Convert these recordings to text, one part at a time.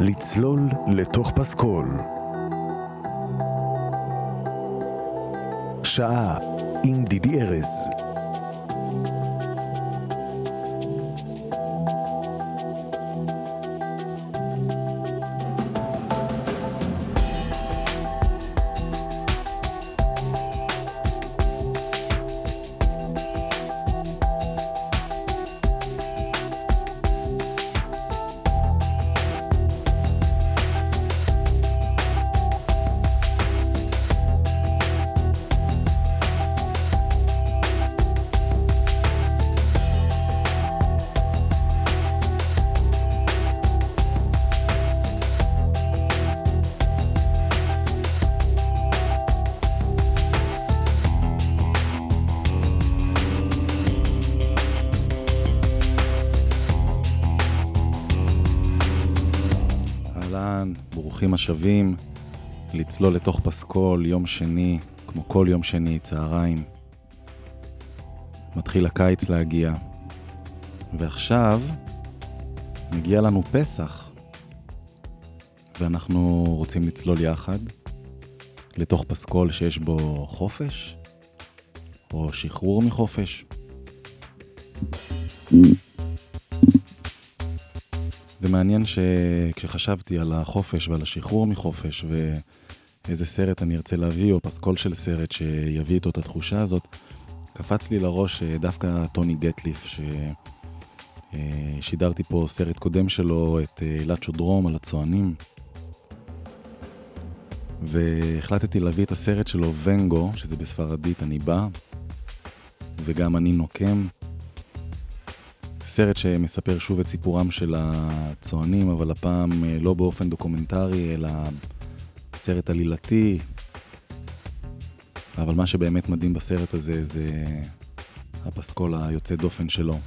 לצלול לתוך פסקול. שעה עם דידי ארז. לצלול לתוך פסקול, יום שני, כמו כל יום שני, צהריים. מתחיל הקיץ להגיע, ועכשיו מגיע לנו פסח, ואנחנו רוצים לצלול יחד לתוך פסקול שיש בו חופש, או שחרור מחופש. ומעניין שכשחשבתי על החופש ועל השחרור מחופש ואיזה סרט אני ארצה להביא, או פסקול של סרט שיביא איתו את התחושה הזאת, קפץ לי לראש אה, דווקא טוני גטליף, ששידרתי אה, פה סרט קודם שלו, את אה, אלעד דרום על הצוענים. והחלטתי להביא את הסרט שלו, ונגו, שזה בספרדית אני בא, וגם אני נוקם. סרט שמספר שוב את סיפורם של הצוענים, אבל הפעם לא באופן דוקומנטרי, אלא סרט עלילתי. אבל מה שבאמת מדהים בסרט הזה זה הפסקול היוצא דופן שלו.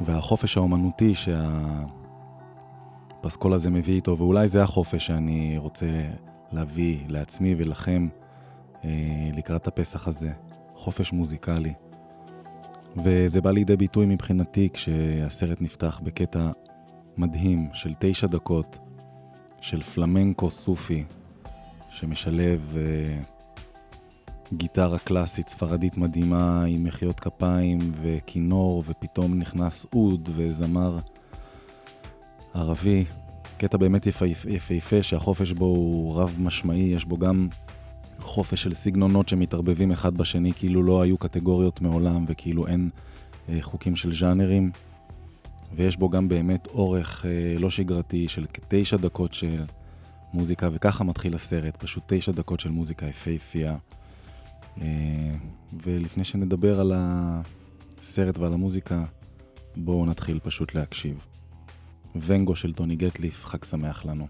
והחופש האומנותי שהפסקול הזה מביא איתו, ואולי זה החופש שאני רוצה להביא לעצמי ולכם אה, לקראת הפסח הזה. חופש מוזיקלי. וזה בא לידי ביטוי מבחינתי כשהסרט נפתח בקטע מדהים של תשע דקות של פלמנקו סופי שמשלב uh, גיטרה קלאסית ספרדית מדהימה עם מחיאות כפיים וכינור ופתאום נכנס אוד וזמר ערבי. קטע באמת יפהפה שהחופש בו הוא רב משמעי, יש בו גם חופש של סגנונות שמתערבבים אחד בשני כאילו לא היו קטגוריות מעולם וכאילו אין אה, חוקים של ז'אנרים. ויש בו גם באמת אורך אה, לא שגרתי של כתשע דקות של מוזיקה, וככה מתחיל הסרט, פשוט תשע דקות של מוזיקה יפהפייה. אה, ולפני שנדבר על הסרט ועל המוזיקה, בואו נתחיל פשוט להקשיב. ונגו של טוני גטליף, חג שמח לנו.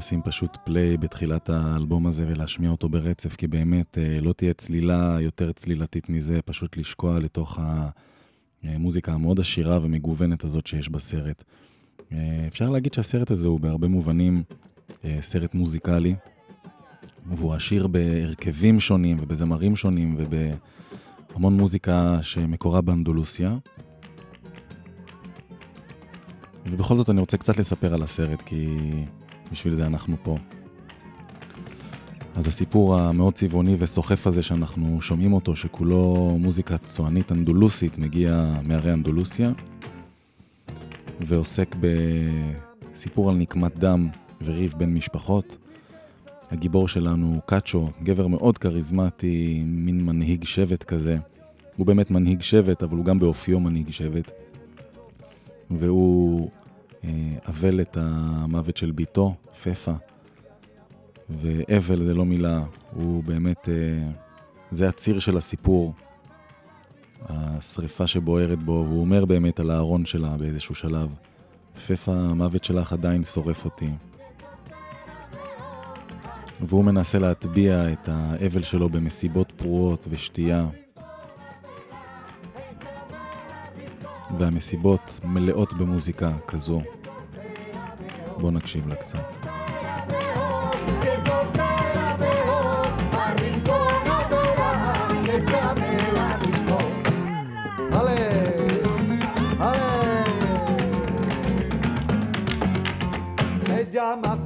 לשים פשוט פליי בתחילת האלבום הזה ולהשמיע אותו ברצף, כי באמת אה, לא תהיה צלילה יותר צלילתית מזה, פשוט לשקוע לתוך המוזיקה המאוד עשירה ומגוונת הזאת שיש בסרט. אה, אפשר להגיד שהסרט הזה הוא בהרבה מובנים אה, סרט מוזיקלי, והוא עשיר בהרכבים שונים ובזמרים שונים ובהמון מוזיקה שמקורה באנדולוסיה. ובכל זאת אני רוצה קצת לספר על הסרט, כי בשביל זה אנחנו פה. אז הסיפור המאוד צבעוני וסוחף הזה שאנחנו שומעים אותו, שכולו מוזיקה צוענית אנדולוסית, מגיע מהרי אנדולוסיה, ועוסק בסיפור על נקמת דם וריב בין משפחות. הגיבור שלנו הוא קאצ'ו, גבר מאוד כריזמטי, מין מנהיג שבט כזה. הוא באמת מנהיג שבט, אבל הוא גם באופיו מנהיג שבט. והוא אבל את המוות של ביתו, פפה. ואבל זה לא מילה, הוא באמת, אה, זה הציר של הסיפור. השריפה שבוערת בו, והוא אומר באמת על הארון שלה באיזשהו שלב, פפה, המוות שלך עדיין שורף אותי. והוא מנסה להטביע את האבל שלו במסיבות פרועות ושתייה. והמסיבות מלאות במוזיקה כזו. בואו נקשיב לה קצת. llama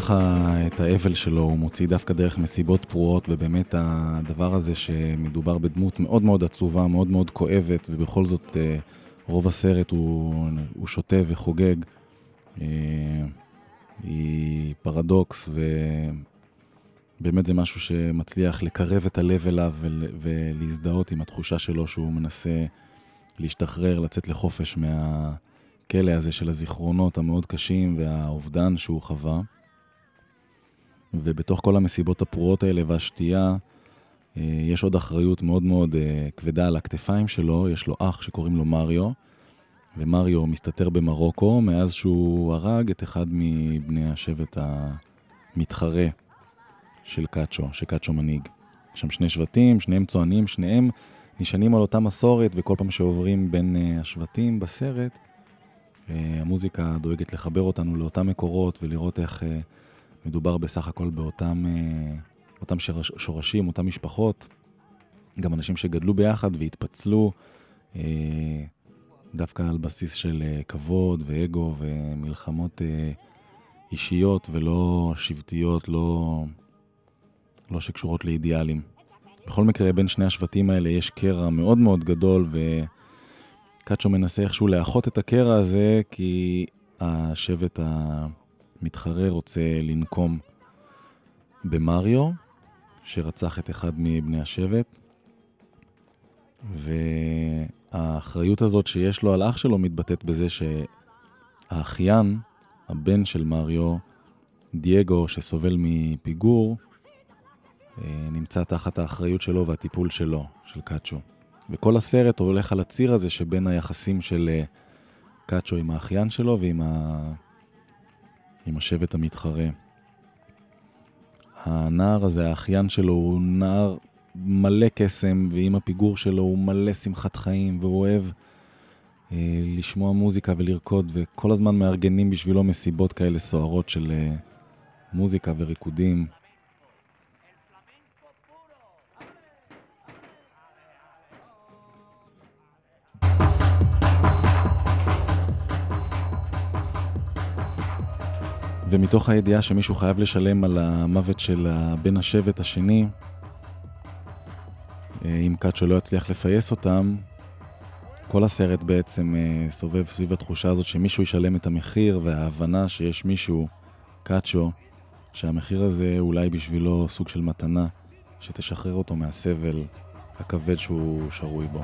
ככה את האבל שלו הוא מוציא דווקא דרך מסיבות פרועות, ובאמת הדבר הזה שמדובר בדמות מאוד מאוד עצובה, מאוד מאוד כואבת, ובכל זאת אה, רוב הסרט הוא, הוא שותה וחוגג, אה, היא פרדוקס, ובאמת זה משהו שמצליח לקרב את הלב אליו ולהזדהות עם התחושה שלו שהוא מנסה להשתחרר, לצאת לחופש מהכלא הזה של הזיכרונות המאוד קשים והאובדן שהוא חווה. ובתוך כל המסיבות הפרועות האלה והשתייה, אה, יש עוד אחריות מאוד מאוד אה, כבדה על הכתפיים שלו, יש לו אח שקוראים לו מריו, ומריו מסתתר במרוקו מאז שהוא הרג את אחד מבני השבט המתחרה של קאצ'ו, שקאצ'ו מנהיג. יש שם שני שבטים, שניהם צוענים, שניהם נשענים על אותה מסורת, וכל פעם שעוברים בין אה, השבטים בסרט, המוזיקה דואגת לחבר אותנו לאותם מקורות ולראות איך מדובר בסך הכל באותם אה, אותם שורשים, אותם משפחות, גם אנשים שגדלו ביחד והתפצלו אה, דווקא על בסיס של אה, כבוד ואגו ומלחמות אישיות ולא שבטיות, לא, לא שקשורות לאידיאלים. בכל מקרה, בין שני השבטים האלה יש קרע מאוד מאוד גדול, וקאצ'ו מנסה איכשהו לאחות את הקרע הזה, כי השבט ה... מתחרה רוצה לנקום במריו, שרצח את אחד מבני השבט, והאחריות הזאת שיש לו על אח שלו מתבטאת בזה שהאחיין, הבן של מריו, דייגו, שסובל מפיגור, אה, נמצא תחת האחריות שלו והטיפול שלו, של קאצ'ו. וכל הסרט הולך על הציר הזה שבין היחסים של אה, קאצ'ו עם האחיין שלו ועם ה... עם השבט המתחרה. הנער הזה, האחיין שלו, הוא נער מלא קסם, ועם הפיגור שלו הוא מלא שמחת חיים, והוא אוהב אה, לשמוע מוזיקה ולרקוד, וכל הזמן מארגנים בשבילו מסיבות כאלה סוערות של אה, מוזיקה וריקודים. ומתוך הידיעה שמישהו חייב לשלם על המוות של בן השבט השני, אה, אם קאצ'ו לא יצליח לפייס אותם, כל הסרט בעצם אה, סובב סביב התחושה הזאת שמישהו ישלם את המחיר וההבנה שיש מישהו, קאצ'ו, שהמחיר הזה אולי בשבילו סוג של מתנה שתשחרר אותו מהסבל הכבד שהוא שרוי בו.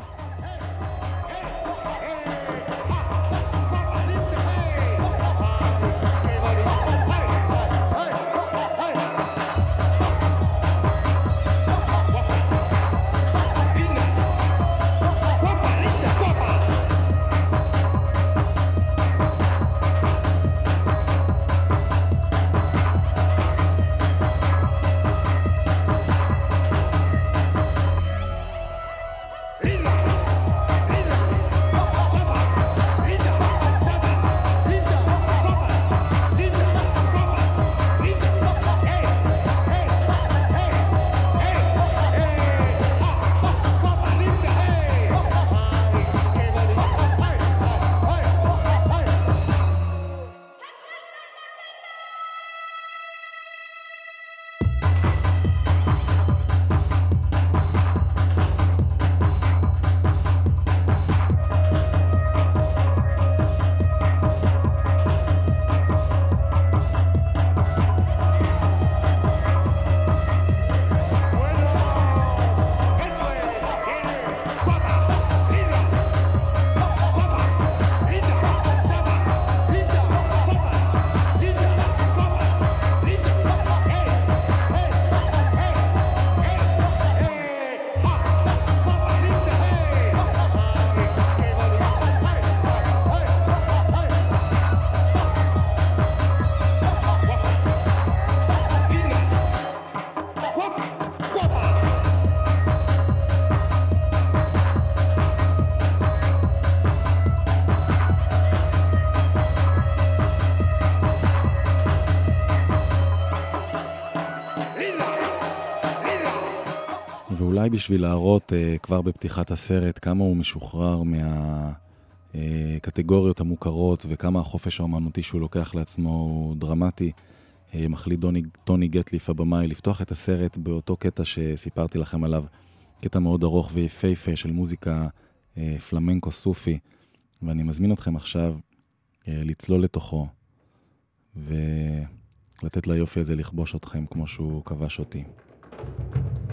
בשביל להראות uh, כבר בפתיחת הסרט כמה הוא משוחרר מהקטגוריות אה, uh, המוכרות וכמה החופש האומנותי שהוא לוקח לעצמו הוא דרמטי. Uh, מחליט דוני, טוני גטליף הבמאי לפתוח את הסרט באותו קטע שסיפרתי לכם עליו, קטע מאוד ארוך ויפהפה של מוזיקה uh, פלמנקו סופי, ואני מזמין אתכם עכשיו uh, לצלול לתוכו ולתת ליופי הזה לכבוש אתכם כמו שהוא כבש אותי. thank you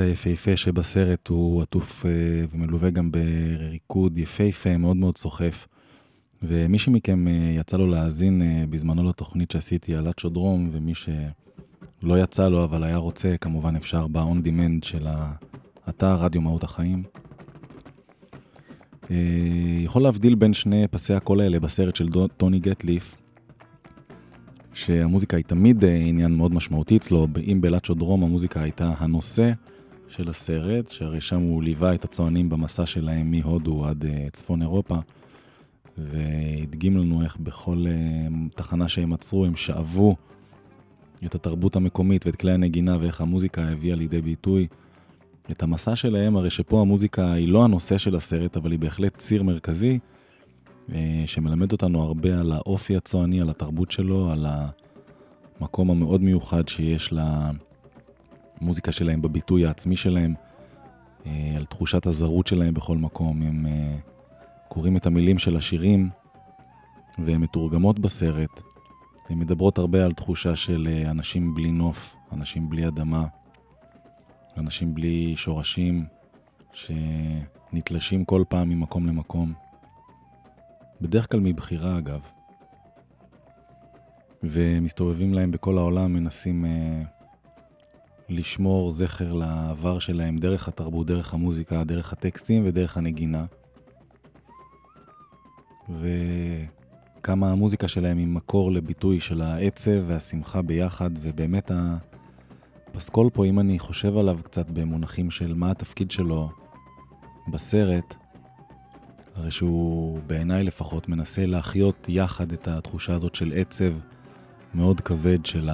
היפהפה שבסרט הוא עטוף אה, ומלווה גם בריקוד יפהפה, מאוד מאוד סוחף. ומי שמכם אה, יצא לו להאזין אה, בזמנו לתוכנית שעשיתי על אצ'ו דרום, ומי שלא יצא לו אבל היה רוצה, כמובן אפשר ב-on demand של האתר רדיו מהות החיים. יכול להבדיל בין שני פסי הקול האלה בסרט של טוני גטליף, שהמוזיקה היא תמיד עניין מאוד משמעותי אצלו, אם בלאצ'ו דרום המוזיקה הייתה הנושא של הסרט, שהרי שם הוא ליווה את הצוענים במסע שלהם מהודו עד אה, צפון אירופה, והדגים לנו איך בכל אה, תחנה שהם עצרו הם שאבו את התרבות המקומית ואת כלי הנגינה ואיך המוזיקה הביאה לידי ביטוי את המסע שלהם, הרי שפה המוזיקה היא לא הנושא של הסרט, אבל היא בהחלט ציר מרכזי, אה, שמלמד אותנו הרבה על האופי הצועני, על התרבות שלו, על המקום המאוד מיוחד שיש למוזיקה שלהם בביטוי העצמי שלהם, אה, על תחושת הזרות שלהם בכל מקום. הם אה, קוראים את המילים של השירים והן מתורגמות בסרט. הן מדברות הרבה על תחושה של אה, אנשים בלי נוף, אנשים בלי אדמה, אנשים בלי שורשים, שנתלשים כל פעם ממקום למקום. בדרך כלל מבחירה אגב. ומסתובבים להם בכל העולם, מנסים אה, לשמור זכר לעבר שלהם דרך התרבות, דרך המוזיקה, דרך הטקסטים ודרך הנגינה. וכמה המוזיקה שלהם היא מקור לביטוי של העצב והשמחה ביחד, ובאמת הפסקול פה, אם אני חושב עליו קצת במונחים של מה התפקיד שלו בסרט, הרי שהוא בעיניי לפחות מנסה להחיות יחד את התחושה הזאת של עצב מאוד כבד של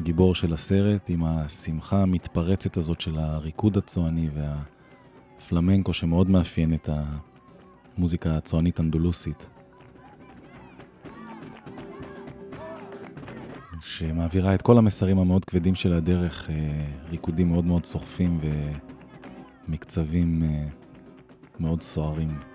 הגיבור של הסרט, עם השמחה המתפרצת הזאת של הריקוד הצועני והפלמנקו שמאוד מאפיין את המוזיקה הצוענית אנדולוסית. שמעבירה את כל המסרים המאוד כבדים של הדרך, אה, ריקודים מאוד מאוד סוחפים ומקצבים אה, מאוד סוערים.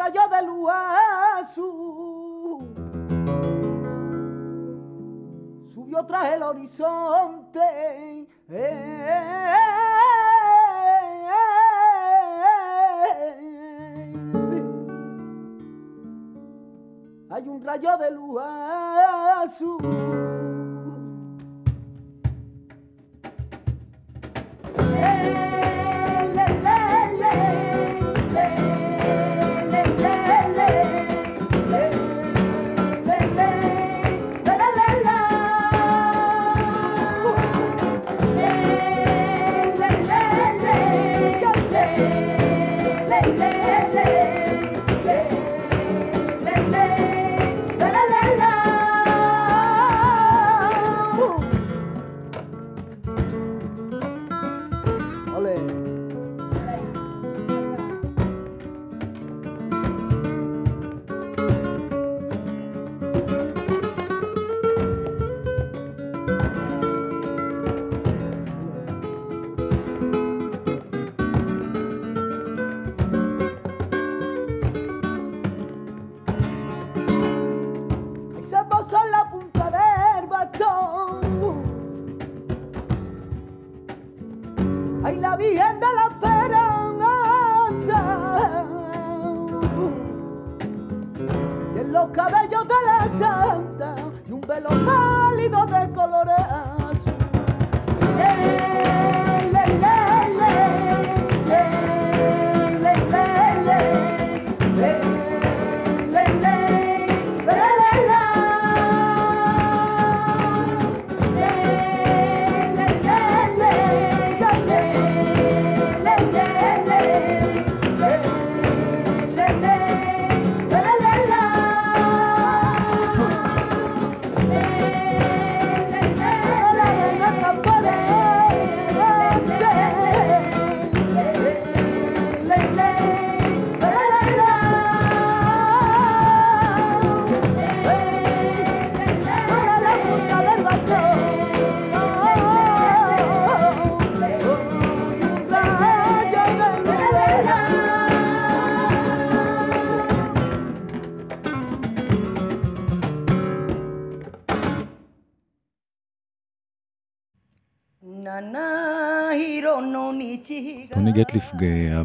rayo de luz azul subió tras el horizonte. Hay un rayo de luz azul.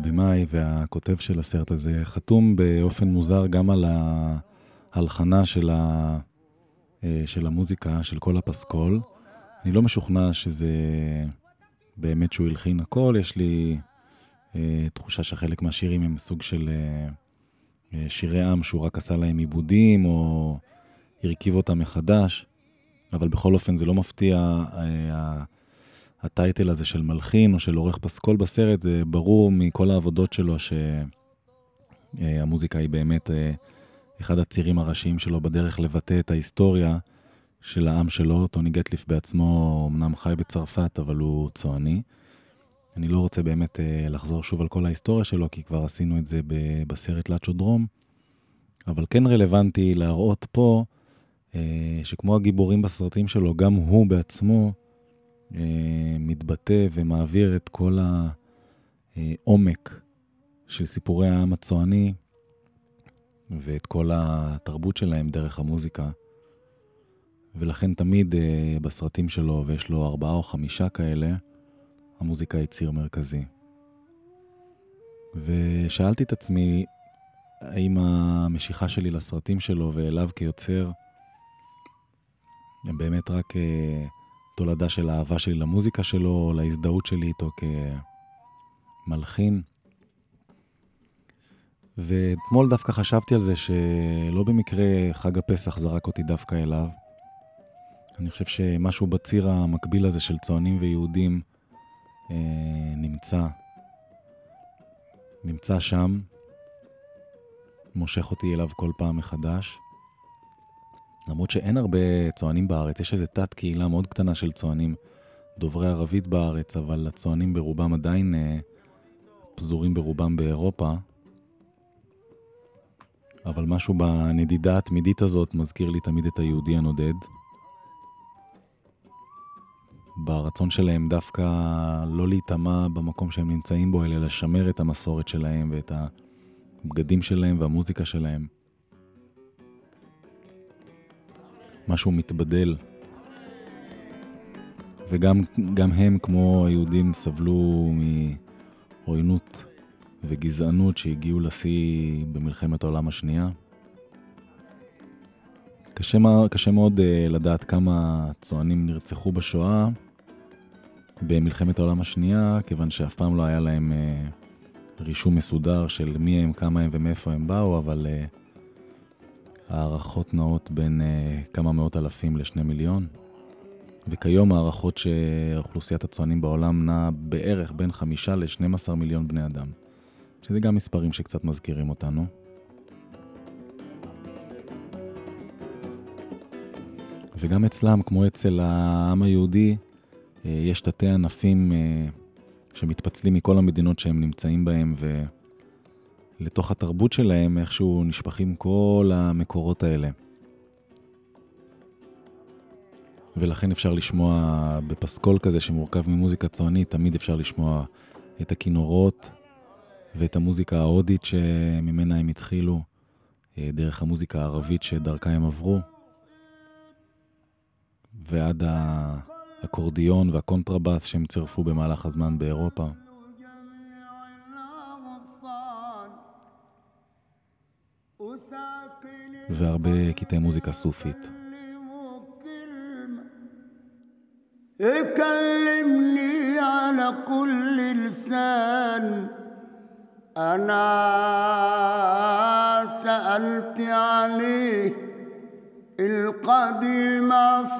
הבמאי והכותב של הסרט הזה, חתום באופן מוזר גם על ההלחנה של, ה... אה, של המוזיקה, של כל הפסקול. אני לא משוכנע שזה באמת שהוא הלחין הכל, יש לי אה, תחושה שחלק מהשירים הם סוג של אה, אה, שירי עם שהוא רק עשה להם עיבודים או הרכיב אותם מחדש, אבל בכל אופן זה לא מפתיע. אה, הטייטל הזה של מלחין או של עורך פסקול בסרט, זה ברור מכל העבודות שלו שהמוזיקה היא באמת אה, אחד הצירים הראשיים שלו בדרך לבטא את ההיסטוריה של העם שלו. טוני גטליף בעצמו אמנם חי בצרפת, אבל הוא צועני. אני לא רוצה באמת אה, לחזור שוב על כל ההיסטוריה שלו, כי כבר עשינו את זה בסרט לאצ'ו דרום, אבל כן רלוונטי להראות פה אה, שכמו הגיבורים בסרטים שלו, גם הוא בעצמו אה, מתבטא ומעביר את כל העומק של סיפורי העם הצועני ואת כל התרבות שלהם דרך המוזיקה. ולכן תמיד אה, בסרטים שלו, ויש לו ארבעה או חמישה כאלה, המוזיקה היא ציר מרכזי. ושאלתי את עצמי, האם המשיכה שלי לסרטים שלו ואליו כיוצר, הם באמת רק אה, תולדה של האהבה שלי למוזיקה שלו, להזדהות שלי איתו כמלחין. ואתמול דווקא חשבתי על זה שלא במקרה חג הפסח זרק אותי דווקא אליו. אני חושב שמשהו בציר המקביל הזה של צוענים ויהודים אה, נמצא, נמצא שם, מושך אותי אליו כל פעם מחדש. למרות שאין הרבה צוענים בארץ, יש איזו תת קהילה מאוד קטנה של צוענים דוברי ערבית בארץ, אבל הצוענים ברובם עדיין אה, פזורים ברובם באירופה. אבל משהו בנדידה התמידית הזאת מזכיר לי תמיד את היהודי הנודד. ברצון שלהם דווקא לא להיטמע במקום שהם נמצאים בו, אלא לשמר את המסורת שלהם ואת הבגדים שלהם והמוזיקה שלהם. משהו מתבדל. וגם גם הם, כמו היהודים, סבלו מעוינות וגזענות שהגיעו לשיא במלחמת העולם השנייה. קשה, קשה מאוד uh, לדעת כמה צוענים נרצחו בשואה במלחמת העולם השנייה, כיוון שאף פעם לא היה להם uh, רישום מסודר של מי הם, כמה הם ומאיפה הם באו, אבל uh, הערכות נעות בין uh, כמה מאות אלפים לשני מיליון. וכיום הערכות שאוכלוסיית הצוענים בעולם נעה בערך בין חמישה ל-12 מיליון בני אדם. שזה גם מספרים שקצת מזכירים אותנו. וגם אצלם, כמו אצל העם היהודי, אה, יש תתי ענפים אה, שמתפצלים מכל המדינות שהם נמצאים בהם, ולתוך התרבות שלהם איכשהו נשפכים כל המקורות האלה. ולכן אפשר לשמוע בפסקול כזה שמורכב ממוזיקה צוענית, תמיד אפשר לשמוע את הכינורות ואת המוזיקה ההודית שממנה הם התחילו, אה, דרך המוזיקה הערבית שדרכה הם עברו, ועד האקורדיון והקונטרבאס שהם צירפו במהלך הזמן באירופה. והרבה קטעי מוזיקה סופית. كلمني على كل لسان أنا سألت عليه القديم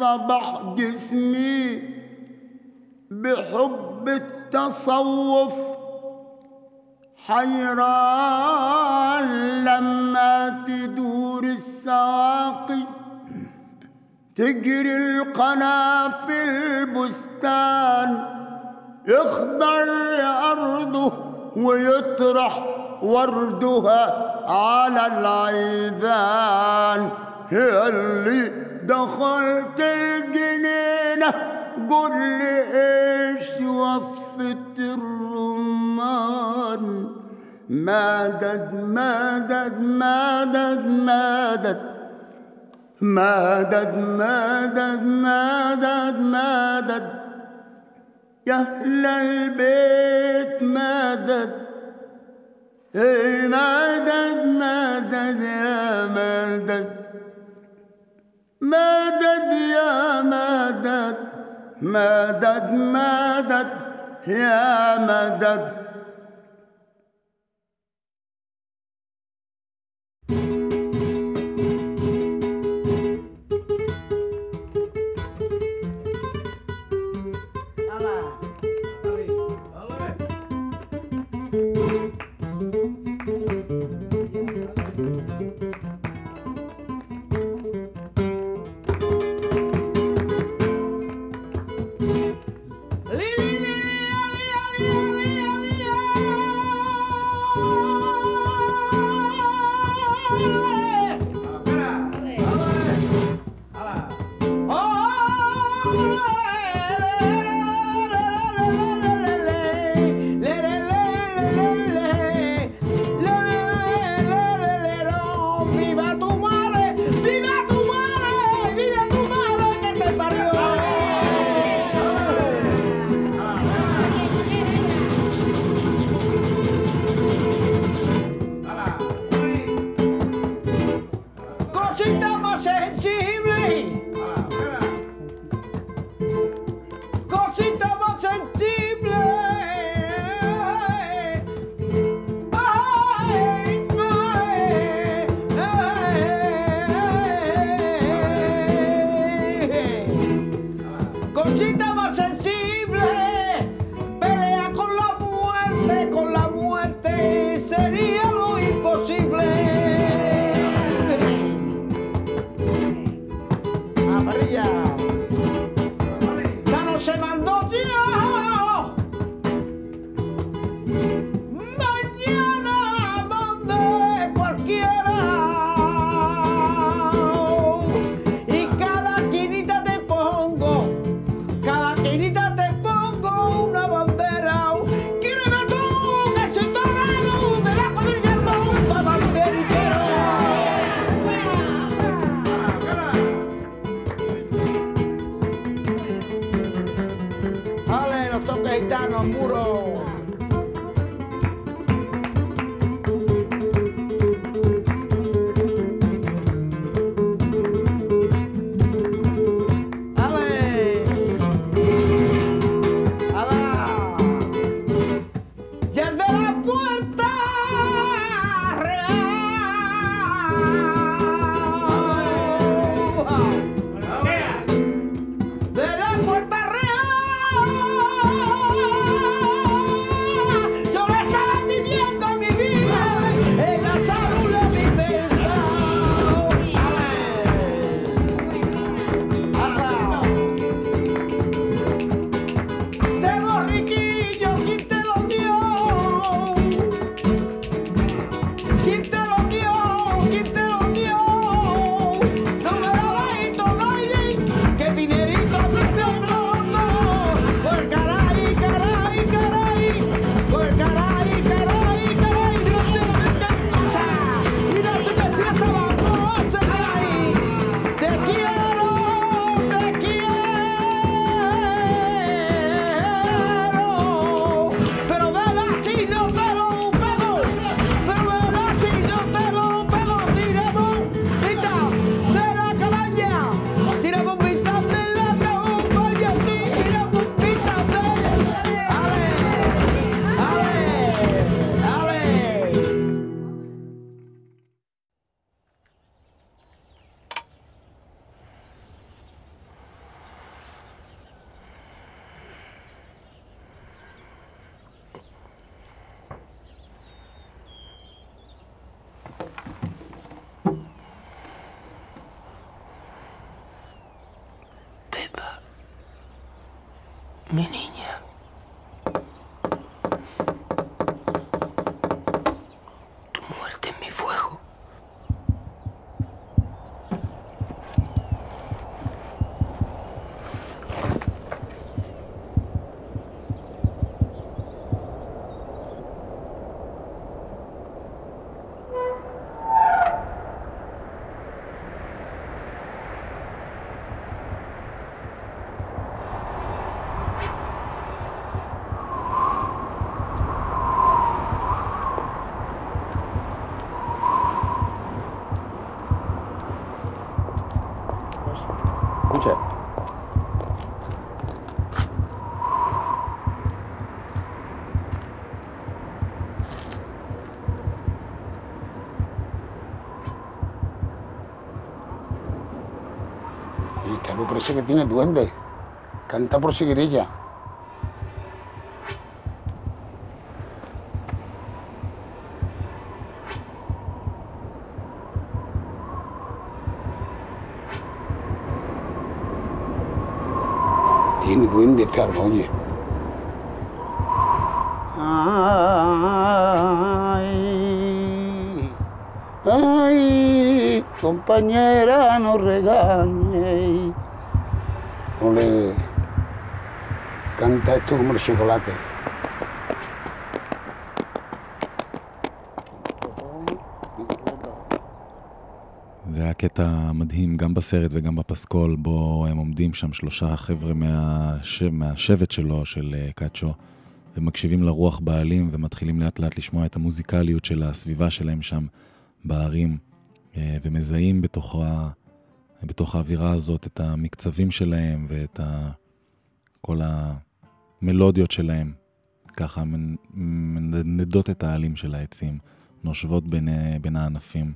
صبح جسمي بحب التصوف حيران لما تدور السواقي. تجري القنا في البستان. يخضر أرضه ويطرح وردها على العيدان. هي اللي دخلت الجنينة. قل لي إيش وصفة الرمان؟ مادد مادد مادد مادد. مادد مادد مادد مادد. يا أهل البيت مادد. مادد مادد يا مادد. مادد يا مادد. مادد مادد يا مدد parece que tiene duende. Canta por seguirilla. El chocolate. זה היה קטע מדהים גם בסרט וגם בפסקול, בו הם עומדים שם שלושה חבר'ה מהש... מהשבט שלו, של אה, קאצ'ו, ומקשיבים לרוח בעלים ומתחילים לאט לאט לשמוע את המוזיקליות של הסביבה שלהם שם בערים, אה, ומזהים בתוך, ה... בתוך האווירה הזאת את המקצבים שלהם ואת ה... כל המלודיות שלהם. ככה מנ- מנדנדות את העלים של העצים, נושבות בין, בין הענפים.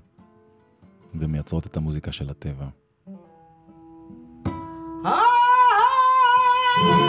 ומייצרות את המוזיקה של הטבע. Ya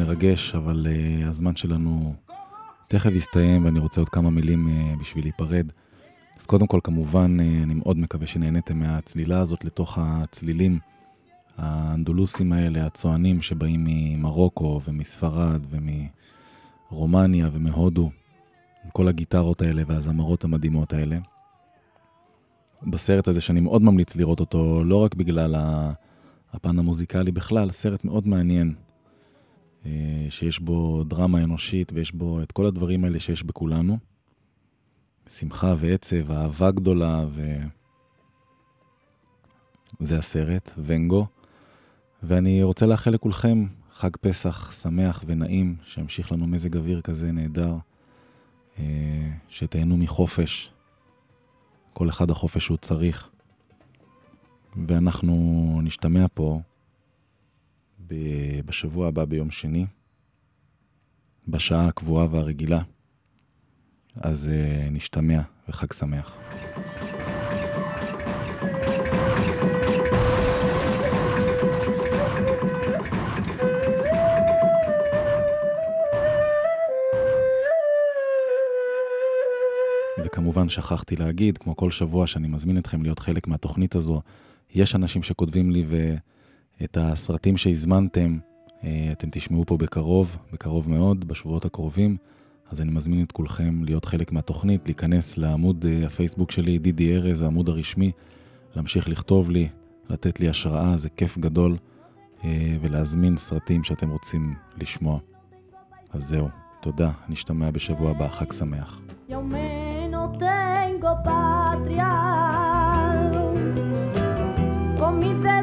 ומרגש, אבל uh, הזמן שלנו תכף יסתיים, ואני רוצה עוד כמה מילים uh, בשביל להיפרד. אז קודם כל, כמובן, uh, אני מאוד מקווה שנהניתם מהצלילה הזאת לתוך הצלילים האנדולוסים האלה, הצוענים שבאים ממרוקו ומספרד ומרומניה ומהודו, כל הגיטרות האלה והזמרות המדהימות האלה. בסרט הזה שאני מאוד ממליץ לראות אותו, לא רק בגלל הפן המוזיקלי בכלל, סרט מאוד מעניין, שיש בו דרמה אנושית ויש בו את כל הדברים האלה שיש בכולנו. שמחה ועצב, אהבה גדולה, ו... זה הסרט, ונגו. ואני רוצה לאחל לכולכם חג פסח שמח ונעים, שימשיך לנו מזג אוויר כזה נהדר, אה, שתהנו מחופש, כל אחד החופש שהוא צריך. ואנחנו נשתמע פה בשבוע הבא ביום שני, בשעה הקבועה והרגילה. אז uh, נשתמע וחג שמח. וכמובן שכחתי להגיד, כמו כל שבוע שאני מזמין אתכם להיות חלק מהתוכנית הזו, יש אנשים שכותבים לי ואת הסרטים שהזמנתם, אה, אתם תשמעו פה בקרוב, בקרוב מאוד, בשבועות הקרובים. אז אני מזמין את כולכם להיות חלק מהתוכנית, להיכנס לעמוד אה, הפייסבוק שלי, דידי ארז, העמוד הרשמי, להמשיך לכתוב לי, לתת לי השראה, זה כיף גדול, אה, ולהזמין סרטים שאתם רוצים לשמוע. אז זהו, תודה, נשתמע בשבוע הבא, חג שמח. y